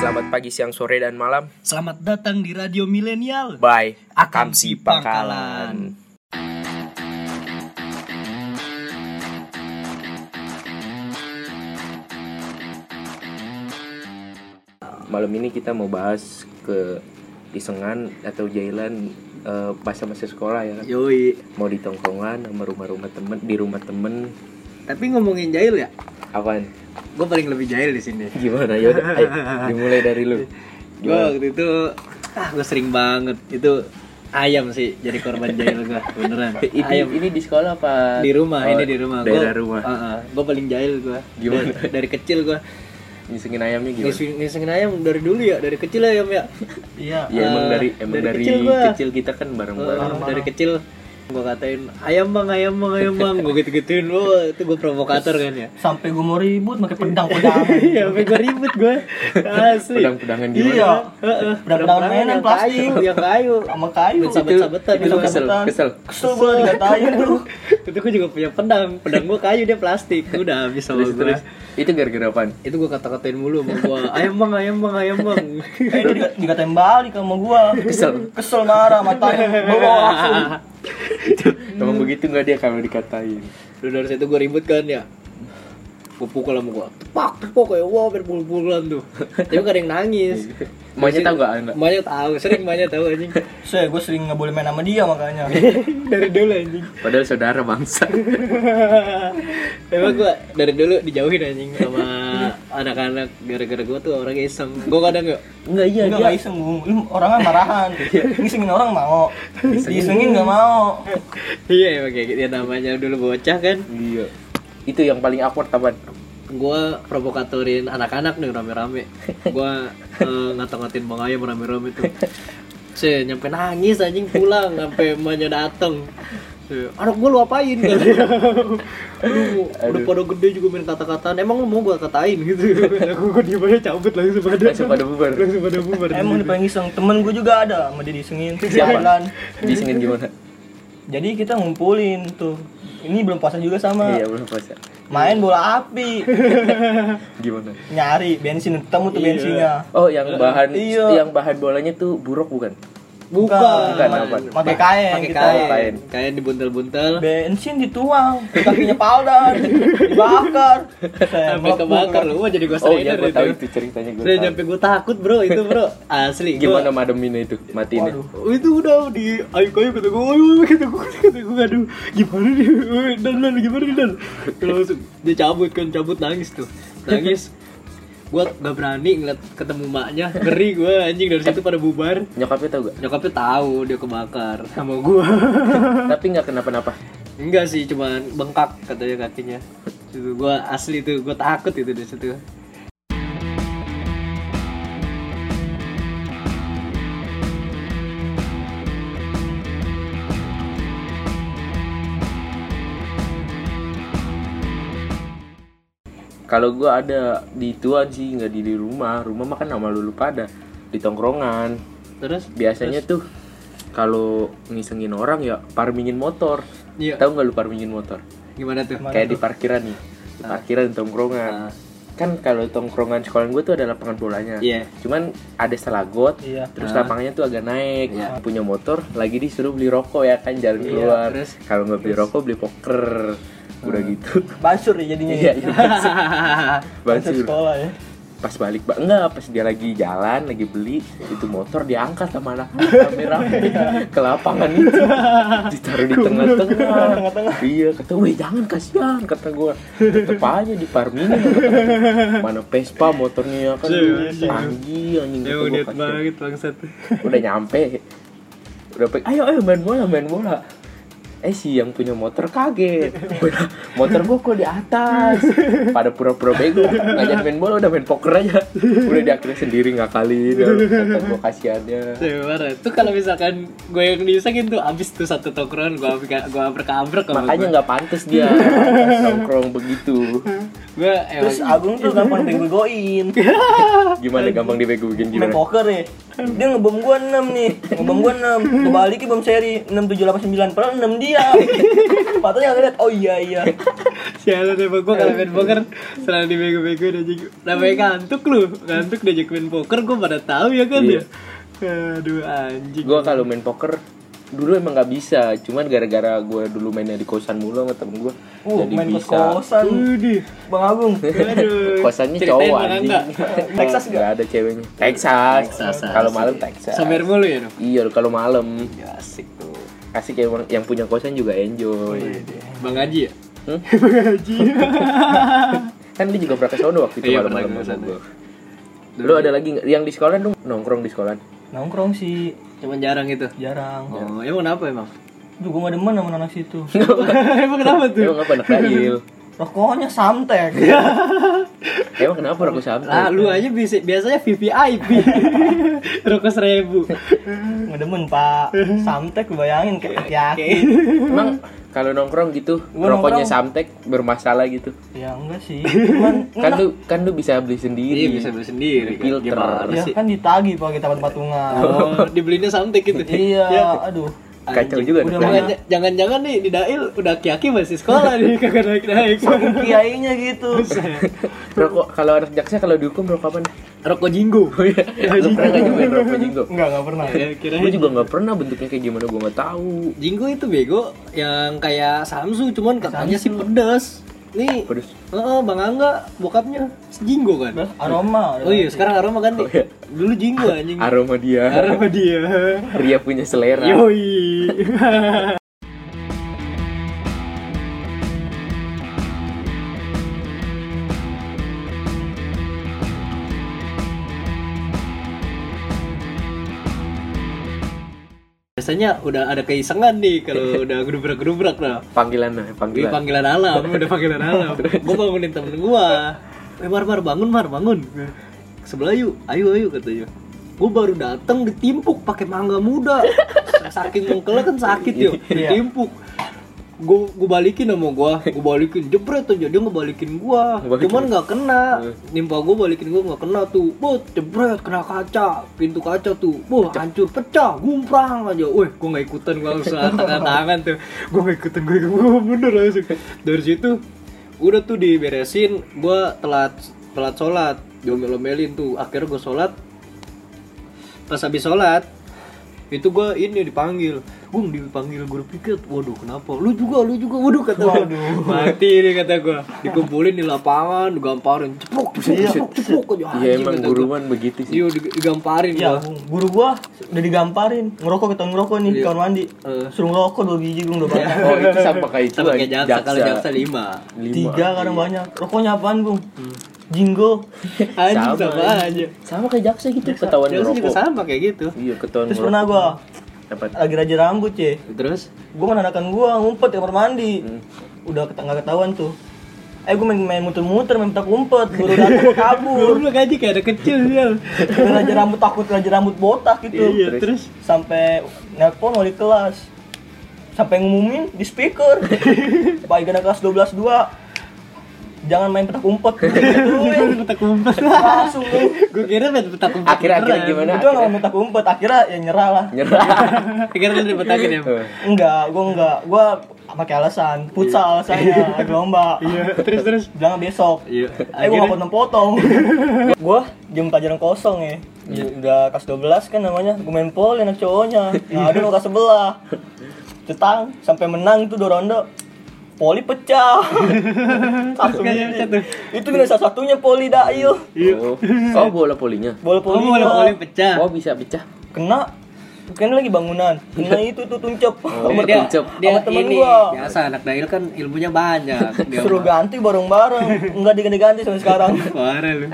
Selamat pagi, siang, sore, dan malam. Selamat datang di Radio Milenial. Bye. Akamsi Pangkalan. Malam ini kita mau bahas ke isengan atau jailan eh, masa-masa sekolah ya. Yoi. Mau di tongkrongan sama rumah-rumah temen, di rumah temen. Tapi ngomongin jahil ya, Apaan? Gue paling lebih jahil di sini. Gimana? Yaudah, ayo, dimulai dari lu. Gue waktu itu, ah gue sering banget itu ayam sih jadi korban jahil gue beneran. Ini, Ayam ini di sekolah apa? di rumah, Oh, ini di rumah. Daerah rumah. gue paling jahil gue. Gimana? Dari, dari kecil gue Ngisengin ayamnya gimana? ngisengin, ngisengin ayam dari dulu ya, dari kecil ayam ya. Iya. Ya emang eh, dari emang dari, kecil, gua. kecil kita kan bareng-bareng. Eh, dari kecil gue katain ayam bang ayam bang ayam bang. Gue gitu gituin lo itu gue provokator kan ya? Sampai gue mau ribut pakai pedang pedang iya sampai gue ribut gue asli. Pedang-pedangan gimana? iya. Heeh. pedang-pedang mainan yang plastik. kayu yang kayu. Sama kayu Main sabet-sabetan itu kesel, kesel. kesel. Gue dikatain tuh itu gue juga punya pedang. Pedang gue kayu dia plastik. Udah habis sama gue. Itu gara-gara apaan? itu gue kata-katain mulu sama gue ayam bang ayam bang ayam bang. Eh dia diga- dikatain balik sama gue Kesel. kesel marah matanya. Bawa langsung Emang begitu nggak dia kalau dikatain? udah dari situ gue ribut kan ya gue pukul sama gue tepak tepak kayak wah hampir pukul-pukulan tuh tapi gak ada yang nangis Emaknya tahu nggak anak? Emaknya tahu, sering emaknya tahu anjing. saya gue sering nggak boleh main sama dia makanya dari dulu anjing. Padahal saudara bangsa. Emang gua dari dulu dijauhin anjing sama anak-anak gara-gara gua tuh orang iseng. Gua kadang nggak Enggak iya Enggak, nggak iseng Bung. Lu orangnya marahan ngisengin orang mau disengin nggak mau Iya emang kayak gitu ya namanya dulu bocah kan. Iya. Itu yang paling awkward apaan? Gua provokatorin anak-anak nih rame-rame. Gua eh, ngata-ngatin Bang Ayam rame-rame tuh. Se nyampe nangis anjing pulang sampai emaknya dateng. Se, Anak gua lu apain kan? lu udah pada gede juga main kata-kataan. Emang lu mau gua katain gitu. Aku gua diem aja cabut langsung pada Langsung pada bubar. langsung pada bubar. emang paling iseng temen gue juga ada sama dia disengin Siapa? Disengin gimana? jadi kita ngumpulin tuh ini belum puasa juga sama Iya belum puasa. main bola api Gimana? nyari bensin ketemu tuh Iya. bensinnya Oh yang bahan Iya. yang bahan bolanya tuh buruk bukan? Bukan. Bukan apa? pakai kain Pakai kain. Kain. Kain dibuntel-buntel. bensin dituang kakinya Paldan dibakar Sampai kebakar lu, jadi gua Oh iya rider gue itu. tahu itu ceritanya gue Saya nyampe gua takut, Bro, itu, Bro. Asli. Gimana mademinnya itu? Matiin. Oh, itu udah di ayo kayu kata gue, ayo kata gue, kata gue, aduh, gimana nih, dan dan gimana nih dan, Terus langsung dia cabut kan, cabut nangis tuh, nangis, gue gak berani ngeliat ketemu maknya, ngeri gue anjing dari situ pada bubar, Nyokapnya tahu gak? nyokapnya tahu dia kebakar sama gue, Tapi nggak kenapa-napa. enggak sih, cuman bengkak katanya kakinya, itu gue asli tuh, gue takut itu di situ. Kalau gue ada di tuan sih nggak di, di rumah. Rumah makan nama lulu pada di tongkrongan. Terus Biasanya tuh kalau ngisengin orang ya parmingin motor. Iya. Tahu nggak lu parmingin motor? gimana tuh? Kayak tuh? di parkiran nih. Di parkiran di tongkrongan. Ah. Kan kalau tongkrongan sekolah gue tuh ada lapangan bolanya. Iya. Cuman ada selagot. Iya. Terus Ah. lapangannya tuh agak naik. Iya. Punya motor lagi disuruh beli rokok ya kan jalan Iya, keluar. terus? Kalau nggak beli rokok beli poker. Udah gitu. basur ya jadinya Iya, ya iya. basur Basur. sekolah ya Pas balik, Pak. Enggak, pas dia lagi jalan, lagi beli, itu motor diangkat sama anak rame-rame ke lapangan itu. Ditaruh di tengah-tengah. Iya, kata, "Weh, jangan kasihan," kata gua. Tetep aja di parminin kata. Mana Vespa motornya kan Iya, Anggi anjing kata Ya banget bangsat. Udah nyampe. Udah ayo ayo main bola, main bola. Eh si yang punya motor kaget. Motor gua kok di atas. Pada pura-pura bego. Ngajak main bola udah main poker aja. Udah di akhirnya sendiri ngakalin. Kata gua kasihannya. Tuh kalau misalkan gue yang disengin tuh abis tuh satu tongkrongan gue gue abrak-abrak sama Makanya nggak pantas dia Nongkrong begitu. Gue emang terus Agung tuh gampang dibegoin Gimana gampang dibegoin main gimana? poker ya dia ngebom gua 6 nih. Ngebom gua 6 gua balikin bom seri. 6 7 8 9 padahal 6 dia. Patutnya ngeliat oh iya iya. Sialan emang gue kalau main poker. Selalu dibego-bego dan jadi namanya ngantuk lu. Ngantuk diajak main poker. Gue pada tahu ya kan Iya. ya. Aduh anjing. Gue kalau main poker dulu emang nggak bisa cuman gara-gara gue dulu mainnya di kosan mulu sama temen gue Uh, jadi main bisa. kos-kosan. Udih. Bang Agung. Kosannya cowok anjing. Texas nggak? ada ceweknya. Texas, Texas, kalau malam Texas. Samer mulu ya dong iya kalau malam. Ya, asik tuh. Asik ya yang punya kosan juga enjoy. Bang Haji ya? Hmm? bang Haji. Kan dia juga pernah ke sono waktu itu Iya, malam-malam gua. lu ada lagi yang di sekolah dong nongkrong di sekolah. Nongkrong sih cuman jarang gitu jarang. oh emang kenapa emang Duh, gue gak demen sama anak situ. emang kenapa tuh emang apa anak dahil Rokoknya samtek. emang kenapa aku sampai lah lu aja bisa biasanya VVIP rokok seribu Gak demen pak. Samtek bayangin kayak yaki. emang kalau nongkrong gitu Gua rokoknya nongkrong. samtek bermasalah gitu Ya enggak sih. Cuman kan lu kan lu bisa beli sendiri iya bisa beli sendiri kan. Filter. Gimana Ya sih kan ditagi pak kita patungan. oh dibelinya sampai gitu Iya, aduh. Kacau Anjing. juga Udah Jangan-jangan nih di Dail udah kiaki masih sekolah nih kagak naik-naik. Kiainya gitu. rokok kalau anak jaksa kalau dihukum rokok apa nih Rokok jinggo. lu pernah nggak nyobain rokok jinggo Enggak, enggak pernah. Ya, kira gue juga nggak pernah bentuknya kayak gimana gue nggak tahu Jinggo itu bego yang kayak Samsu cuman katanya sih pedas. Nih, pedes oh, Bang Angga bokapnya Jinggo kan. Aroma. Oh iya, sekarang aroma ganti. Oh, iya. Dulu Jinggo anjing. aroma dia Aroma dia. Ria punya selera Yoi. Biasanya udah ada keisengan nih kalau udah gerubrak-gerubrak lah. panggilan Ini panggilan panggilan alam, udah panggilan alam. Gua bangunin temen gua. Eh Mar, Mar, bangun Mar, bangun. Sebelah yuk, ayo ayo katanya. Gua baru datang ditimpuk pakai mangga muda. Saking mengkelnya kan sakit yuk, Iya. ditimpuk. Gua gua balikin sama gua, gua balikin jebret aja dia ngebalikin gua. Ngebalikin. Cuman nggak kena. Nimpa gua balikin gua nggak kena tuh. Bot, jebret kena kaca, pintu kaca tuh. Wah, hancur pecah, gumprang aja. Wih, gua nggak ikutan gua langsung angkat tangan tuh. Gua nggak ikutan, gua bener langsung. Dari situ udah tuh diberesin, gua telat telat sholat, diomel-omelin tuh. Akhirnya gua sholat. Pas habis sholat, itu gua ini dipanggil Gung dipanggil guru piket. Waduh kenapa? Lu juga lu juga. Waduh kata gua. Mati nih kata gua. Dikumpulin di lapangan digamparin. Ceplok aja. Iya anjing, emang guruan begitu sih. Iya dig- digamparin Iya, gua. guru gua udah digamparin. Ngerokok kita ngerokok nih Iya. kamar mandi. Eh. Suruh ngerokok dua biji gua udah banyak. oh itu sama kayak itu sama kayak jaksa kalau jaksa. lima. Lima. Tiga kadang banyak. Rokoknya apaan, Bung? Jinggo. anjing Sama, sama. aja. Sama kayak jaksa gitu ketahuan jaksa juga ngerokok. sama kayak gitu. Iya ketahuan Terus pernah gua dapat lagi raja rambut, ya. terus Gua menandakan gua ngumpet di kamar mandi. Hmm. Udah ket- nggak ketahuan tuh. Eh gua main main muter-muter main petak umpet, guru datang kabur. lu kayak ada kecil ya raja rambut takut raja rambut botak gitu. iya Terus? Sampai nelpon wali kelas. Sampai ngumumin di speaker. Baik kelas 12 2 Jangan main petak umpet gitu. petak umpet Langsung lu. gue kira main petak umpet akhirnya akhirnya gimana Itu nggak main petak umpet, akhirnya ya nyerah lah. nyerah Akhirnya lu dipetakin ya Enggak, gua enggak. Gua pakai alasan futsal saya ada lomba. iya terus terus Bilang besok. iya Eh gua nggak potong-potong. gua jam pelajaran kosong ya. Udah kelas 12 kan namanya. Gua main pol anak cowoknya. Nah, ada kelas sebelah. Cetang sampai menang tuh dua ronde. Poli pecah. Langsung Kayak ini. satu. Itu bener salah satunya poli dail. oh oh bola polinya Bola oh poli. bola bola pecah oh bisa pecah Kena kan lagi bangunan. Kena itu tuh tuncep. Oh, Sama dia, Tuncep. dia Sama temen ini gua. biasa anak dail kan ilmunya banyak dia Suruh ganti bareng-bareng. Enggak diganti-ganti sampai sekarang. parah lu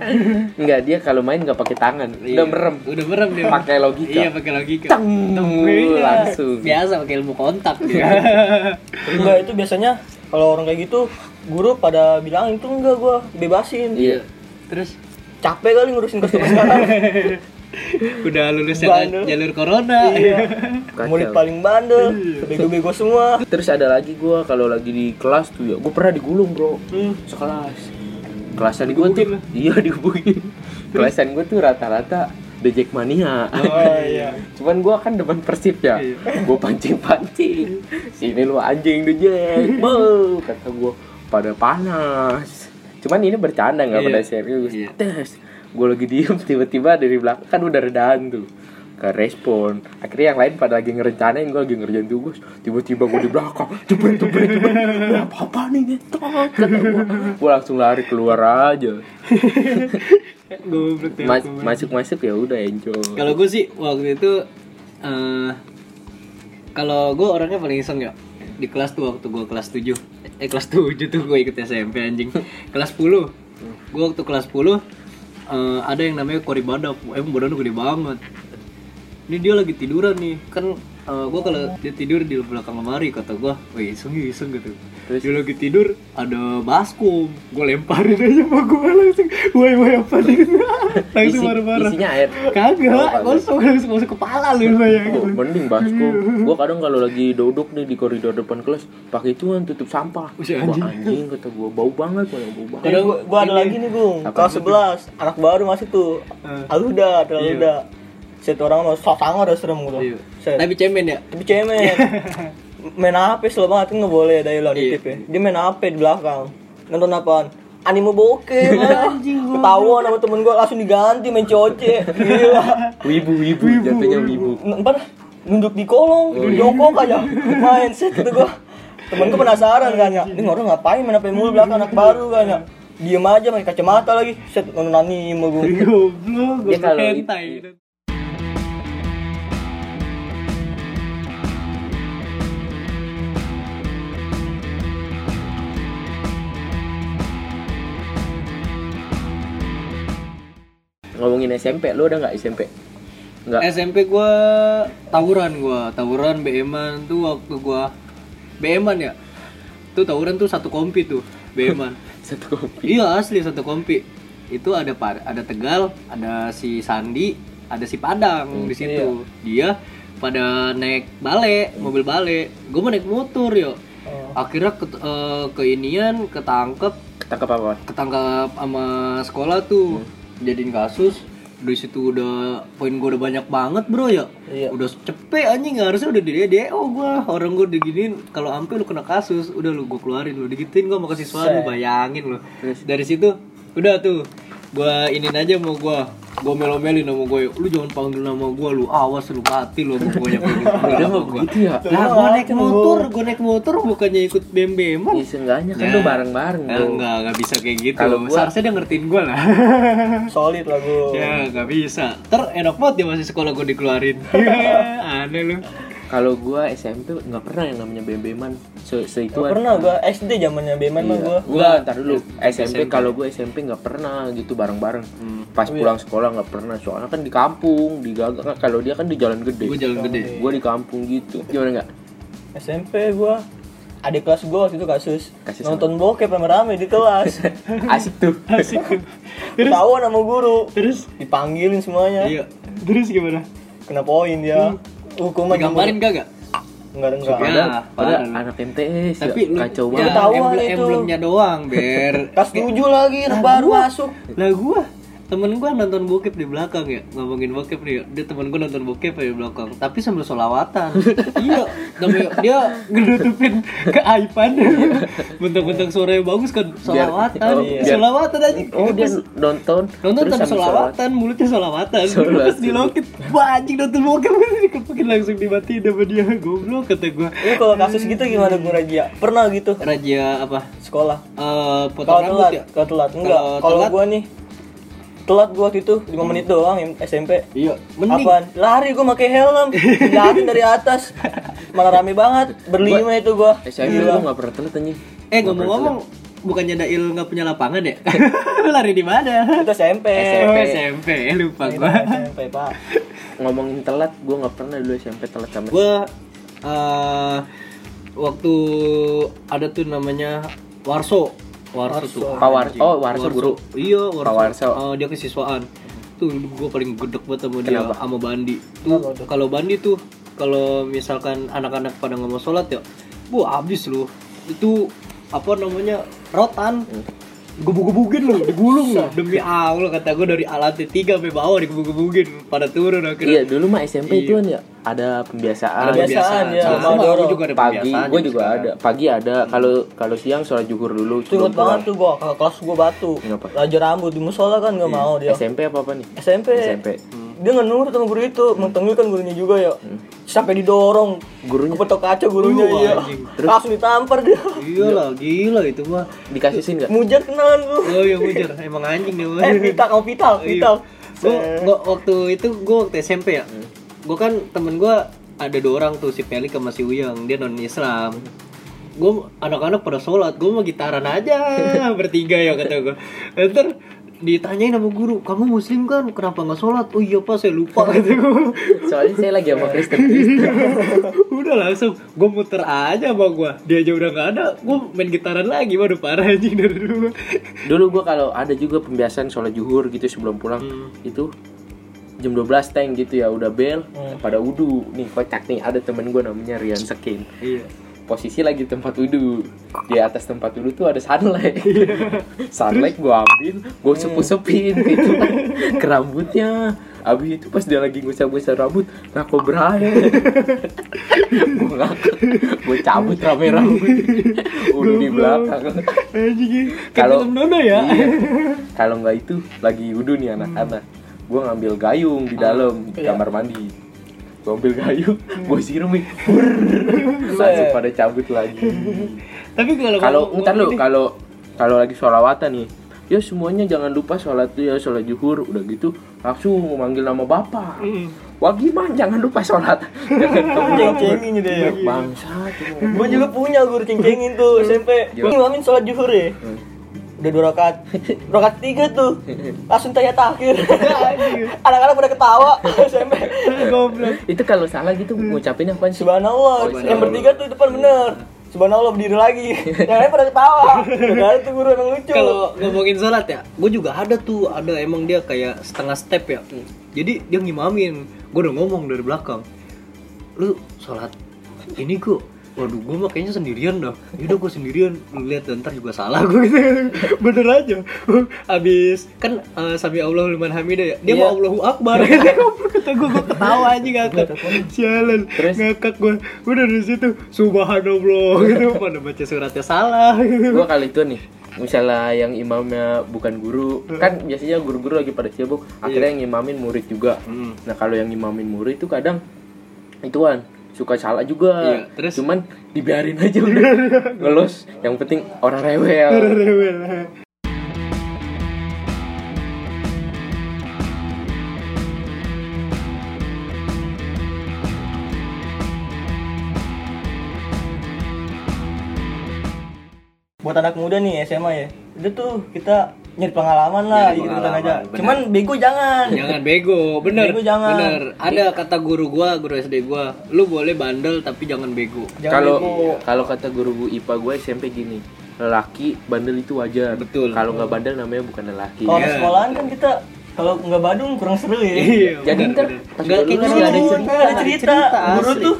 enggak dia kalau main nggak pakai tangan udah Iya. merem udah merem dia pakai logika iya pakai logika Cang, Iya. langsung biasa pakai ilmu kontak dia Enggak itu biasanya kalau orang kayak gitu guru pada bilang itu enggak gua bebasin. iya terus Capek kali ngurusin customer sekarang. udah lulus Bandel. jalur corona iya. Kacau. Murid paling bandel, bego-bego semua. terus ada lagi gua kalau lagi di kelas tuh ya gua pernah digulung bro Hmm. sekelas kelasan gua tuh iya digebukin kelasan gua tuh rata-rata The Jackmania Oh iya. cuman gua kan depan persib ya Iya. gua pancing pancing sini lu anjing The Jack kata gua pada panas cuman ini bercanda nggak Iya. pada serius Iya. tes gue lagi diem tiba-tiba dari belakang kan udah redaan tuh. Ke respon. Akhirnya yang lain pada lagi ngerencanain gue lagi ngerjain tugas. Tiba-tiba gue di belakang jebret jebret jebret apa apa nih ngetok kata gue gue langsung lari keluar aja. Ya. Mas- masuk masuk ya udah enjoy. Kalau gue sih waktu itu eh kalau gue orangnya paling iseng ya. Di kelas tuh waktu gue kelas 7 eh kelas 7 tuh gue ikut SMP anjing. Kelas 10 gue waktu kelas 10 eh, ada yang namanya Kori Badak emang badannya gede banget. Ini dia lagi tiduran nih. Kan gue kalau dia tidur di belakang lemari kata gue wih iseng iseng gitu Terus? dia lagi tidur ada baskom gue lemparin aja sama gue langsung woi woi apa nih langsung Isi- marah-marah isinya air Kagak, Oh, kagak. kosong langsung masuk kepala lu Oh, bayangin. mending baskom gua kadang kalau lagi duduk nih di koridor depan kelas pakai itu kan tutup sampah Buset, Wah, anjing. anjing kata gua bau banget malah bau banget Kadang gua, gua ada ini- lagi nih, Bung. Kelas itu? 11, anak baru masih tuh. Eh. Aluda, ada Iya. aluda. Set orang mau sosang ada serem gitu. Iya. Set. Tapi cemen ya. Tapi cemen. main HP slow banget kan nggak boleh ada ilah Iya. nitip ya. Dia main HP di belakang. Nonton apaan? Anime bokeh anjing Ketahuan sama temen gua langsung diganti main coce. Gila. wibu wibu jatuhnya wibu Ntar nunduk di kolong, jongkok aja main set gitu gua. Temen gua penasaran kan ya. Ini orang ngapain main HP mulu belakang anak baru kan ya. Diem aja main kacamata lagi. Set nonton anime gua. Goblok, Ya, goblok kalau hentai. Ngomongin SMP lu udah nggak SMP nggak SMP gua tawuran gua, tawuran BM-an tuh waktu gua BM-an ya. Tuh tawuran tuh satu kompi tuh, BM-an. satu kopi iya asli satu kompi. Itu ada ada Tegal, ada si Sandi, ada si Padang di situ. Dia pada naik bale, mobil bale. Gua mau naik motor yo. Akhirnya ke, eh, keinian ketangkep ketangkep apa ketangkap sama sekolah tuh jadiin kasus di situ udah poin gue udah banyak banget bro ya. Iya. udah cepet anjing. Harusnya udah di DO gua. Orang gue diginin kalau ampe lu kena kasus udah lu gue keluarin lu digituin gue mau kasih suara lu bayangin lu. Dari situ udah tuh gua inin aja mau gua gua melo-melin sama gue lu jangan panggil nama gua lu awas lu mati lu sama gue yang panggil nama gua gitu ya lah gua naik motor gua naik motor bukannya ikut bem-beman ya seenggaknya kan lu bareng bareng Eh, bro enggak, enggak bisa kayak gitu. Kalau gua- Seharusnya dia ngertiin gua lah. Solid lah gua. ya, enggak bisa. Ter enak banget dia masih sekolah gua dikeluarin. Aneh lu. Kalau gua SMP nggak pernah yang namanya bem-beman se Gak seituan pernah gua SD zamannya Beman mah gua. Gua ntar dulu SMP, SMP. kalau gua SMP nggak pernah gitu bareng-bareng. Hmm. Pas pulang sekolah nggak pernah soalnya kan di kampung, di Gagang. Kalau dia kan di jalan gede. Gua jalan gede. Gua di kampung gitu. Gimana nggak? SMP gua adik kelas gua waktu itu kasus, Kasus nonton bokep rame-rame di kelas. Asik tuh. Asik. Ketahuan sama guru. Terus Dipanggilin semuanya. iya. Terus gimana? Kena poin dia. Hukuman Digambarin kagak? Enggak enggak. Ya, padahal lu. anak MTS Tapi ya, lu kacau ya, banget. Ketahuan emblem- itu. emblemnya doang, Ber. Kelas 7 lagi baru masuk. Lah gua temen gua nonton bokep di belakang ya ngomongin bokep nih. Dia temen gua nonton bokep ya di belakang tapi sambil solawatan iya namanya dia ngelutupin keaiban bentuk-bentuk suaranya bagus kan solawatan oh, biar- solawatan aja. Oh, dia nonton nonton tapi solawatan mulutnya solawatan terus dilokit wah anjing nonton bokep. Dikepukin langsung dimatiin sama dia. Goblok kata gua. Ini kalau kasus gitu gimana gua Raja? Pernah gitu? Raja apa? Sekolah. Eh potong Kalau rambut telat, ya? kalau telat. Enggak. Kalau gua nih telat gua waktu itu 5 menit doang SMP. iya mending Apaan? Lari gua pakai helm, jatuh dari atas. Malah rame banget, berlima itu gua. SMP gua nggak pernah telat anjing. Eh ngomong-ngomong, bukannya Dail nggak punya lapangan ya? Lu lari di mana? Itu SMP. Oh, SMP, lupa gua. SMP, Pak. Ngomongin telat, gua nggak pernah dulu SMP telat sama. Gua eh, waktu ada tuh namanya Warso. Warso tuh. Pak War- oh, Warso guru. Iya, Warso. Pak Warso. Eh, dia kesiswaan. Tuh gua paling gedek banget sama dia Kenapa? sama Bandi. Tuh kalau Bandi tuh kalau misalkan anak-anak pada nggak mau sholat ya, bu abis lu. Itu apa namanya rotan. Gebuk-gebukin lu digulung lu demi Allah kata gue dari alat tiga sampai bawah digebuk-gebukin pada turun Iya akhirnya dulu mah SMP itu kan ya ada pembiasaan. ada pembiasaan ya. sama Sama gue juga ada pagi pembiasaan gue juga sekarang. ada pagi ada kalau kalau siang sholat zuhur dulu Itu inget banget tuh gua kakak kelas gua batu. Kenapa? Raja rambut di musola kan nggak mau dia. SMP apa apa nih SMP. SMP Dia nggak nurut sama guru itu, mentengil kan gurunya juga ya. Sampai didorong. Gurunya? kepetok kaca gurunya iya. anjing. Langsung ditampar dia. iya lah gila itu mah dikasihin nggak Mujar kenalan lu. oh iya mujar emang anjing dia mah. Eh, Vital, kamu Vital, Vital. Gue waktu itu gue waktu SMP ya. Gue kan temen gue ada dua orang tuh si Pelik sama si Uyang dia non Islam. Gue anak-anak pada sholat, gue mau gitaran aja bertiga ya kata gue. Ntar ditanyain sama guru, kamu muslim kan? Kenapa nggak sholat? Oh iya pak, saya lupa gitu. soalnya saya lagi sama Kristen Kristen udah langsung gue muter aja sama gue dia aja udah nggak ada gue main gitaran lagi waduh parah anjing dari dulu dulu gue kalau ada juga pembiasaan sholat zuhur gitu sebelum pulang Hmm. itu jam 12 tank gitu ya udah bel Hmm. pada wudhu nih kocak nih ada temen gue namanya Rian Sekin iya posisi lagi di tempat wudhu. Di atas tempat wudhu tuh ada sunlight. Iya. sunlight gue ambil gue sepu sepin gitu. Ke rambutnya. Abis itu pas dia lagi ngusap-ngusap rambut ngaku berani gue ngakak. Gue cabut rame rambut. Udah di belakang. Anjing Kalau- kalau ya? Iya. Kalau nggak itu lagi wudhu nih anak-anak. Gua ngambil gayung di dalam di Iya. kamar mandi. Gua ambil gayung, gua siramin. Brrrr. Langsung pada cabut lagi. tapi kalau Kalau ntar lu ini- kalau kalau lagi sholawatan nih, ya semuanya jangan lupa sholat tuh ya sholat zuhur udah gitu langsung manggil nama bapak. Mm. Wah gimana jangan lupa sholat. Ceng-cengin gitu ya. Bangsa Gue juga punya guru ceng-cengin tuh SMP. Gue ngimamin sholat zuhur ya. Hmm. Udah dua rakaat, rakaat tiga tuh, langsung tanya takhir. Anak-anak pada ketawa SMP. goblok Itu kalau salah gitu ngucapin apa sih? Subhanallah, Oh, yang bertiga tuh depan bener. Subhanallah berdiri lagi. Yang lain pada ketawa. Gak ada tuh guru emang lucu. kalau ngomongin sholat ya gue juga ada tuh ada emang dia kayak setengah step ya jadi dia ngimamin gue udah ngomong dari belakang lu sholat ini kok waduh gue mah kayaknya sendirian dah. Yaudah gue sendirian lu lihat dan ntar juga salah gue gitu. Bener aja. Abis kan eh, sami Allah liman hamidah ya? Dia Iya. mau Allahu Akbar. Kata gue gue ketawa aja ngakak sialan Terus? ngakak gue udah dari situ subhanallah gitu. Pada baca suratnya salah. Gitu gua kali itu nih misalnya yang imamnya bukan guru kan biasanya guru-guru lagi pada sibuk. Akhirnya yang imamin murid juga. Hmm. nah kalau yang imamin murid itu kadang ituan suka salah juga. Iya, terus? cuman dibiarin aja udah. Ngelos yang penting orang rewel. Rewel. Buat anak muda nih SMA ya. Itu tuh kita nyari pengalaman lah Nyari gitu pengalaman, aja. bener. Cuman bego jangan. jangan bego bener Bego jangan. bener ada kata guru gua guru SD gua lu boleh bandel tapi jangan bego Jangan kalau bego. kalau kata guru IPA gue SMP gini lelaki bandel itu wajar Betul. kalau nggak bandel namanya bukan lelaki Kalau Iya. sekolahan kan kita kalau nggak badung kurang seru ya. jadi bener, ntar pas Nggak, gua ada cerita ada cerita. Guru tuh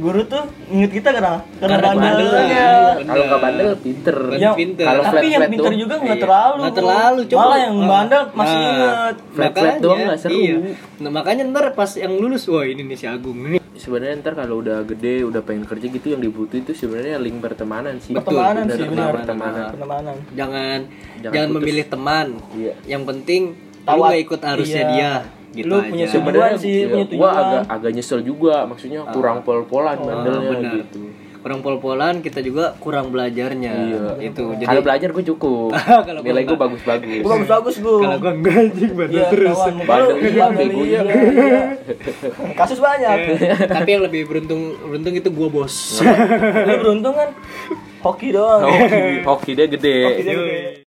guru tuh inget kita karena karena, Karena bandelnya. bandel, iya. kalau nggak bandel pinter Yang pinter. Kalau tapi flat- yang flat pinter juga nggak iya. terlalu. nggak terlalu coba Malah yang bandel masih Nah, inget. Flat-flat makanya, doang nggak seru. iya. nah makanya ntar pas yang lulus wah ini nih si Agung ini sebenarnya ntar kalau udah gede udah pengen kerja gitu yang dibutuhin itu sebenarnya link pertemanan sih Pertemanan sih link benar. pertemanan Pertemanan. jangan Jangan memilih teman Iya. yang penting lu at- gak ikut arusnya iya. dia gitu Lu aja punya sebenarnya Tujuan sih, iya, punya gua agak agak nyesel juga maksudnya kurang pol-polan bandelnya Ah, benar. gitu kurang pol-polan kita juga kurang belajarnya Iya. itu jadi kalau belajar gue cukup Kalau nilai gua gue bagus-bagus Gua bagus-bagus gua. kalau gua enggak anjing bandel Iya, terus Bandel iya, bego iya, iya. iya. Kasus banyak. tapi yang lebih beruntung beruntung itu gua bos Lu beruntung kan hoki doang. hoki hoki dia gede Hoki dia gede.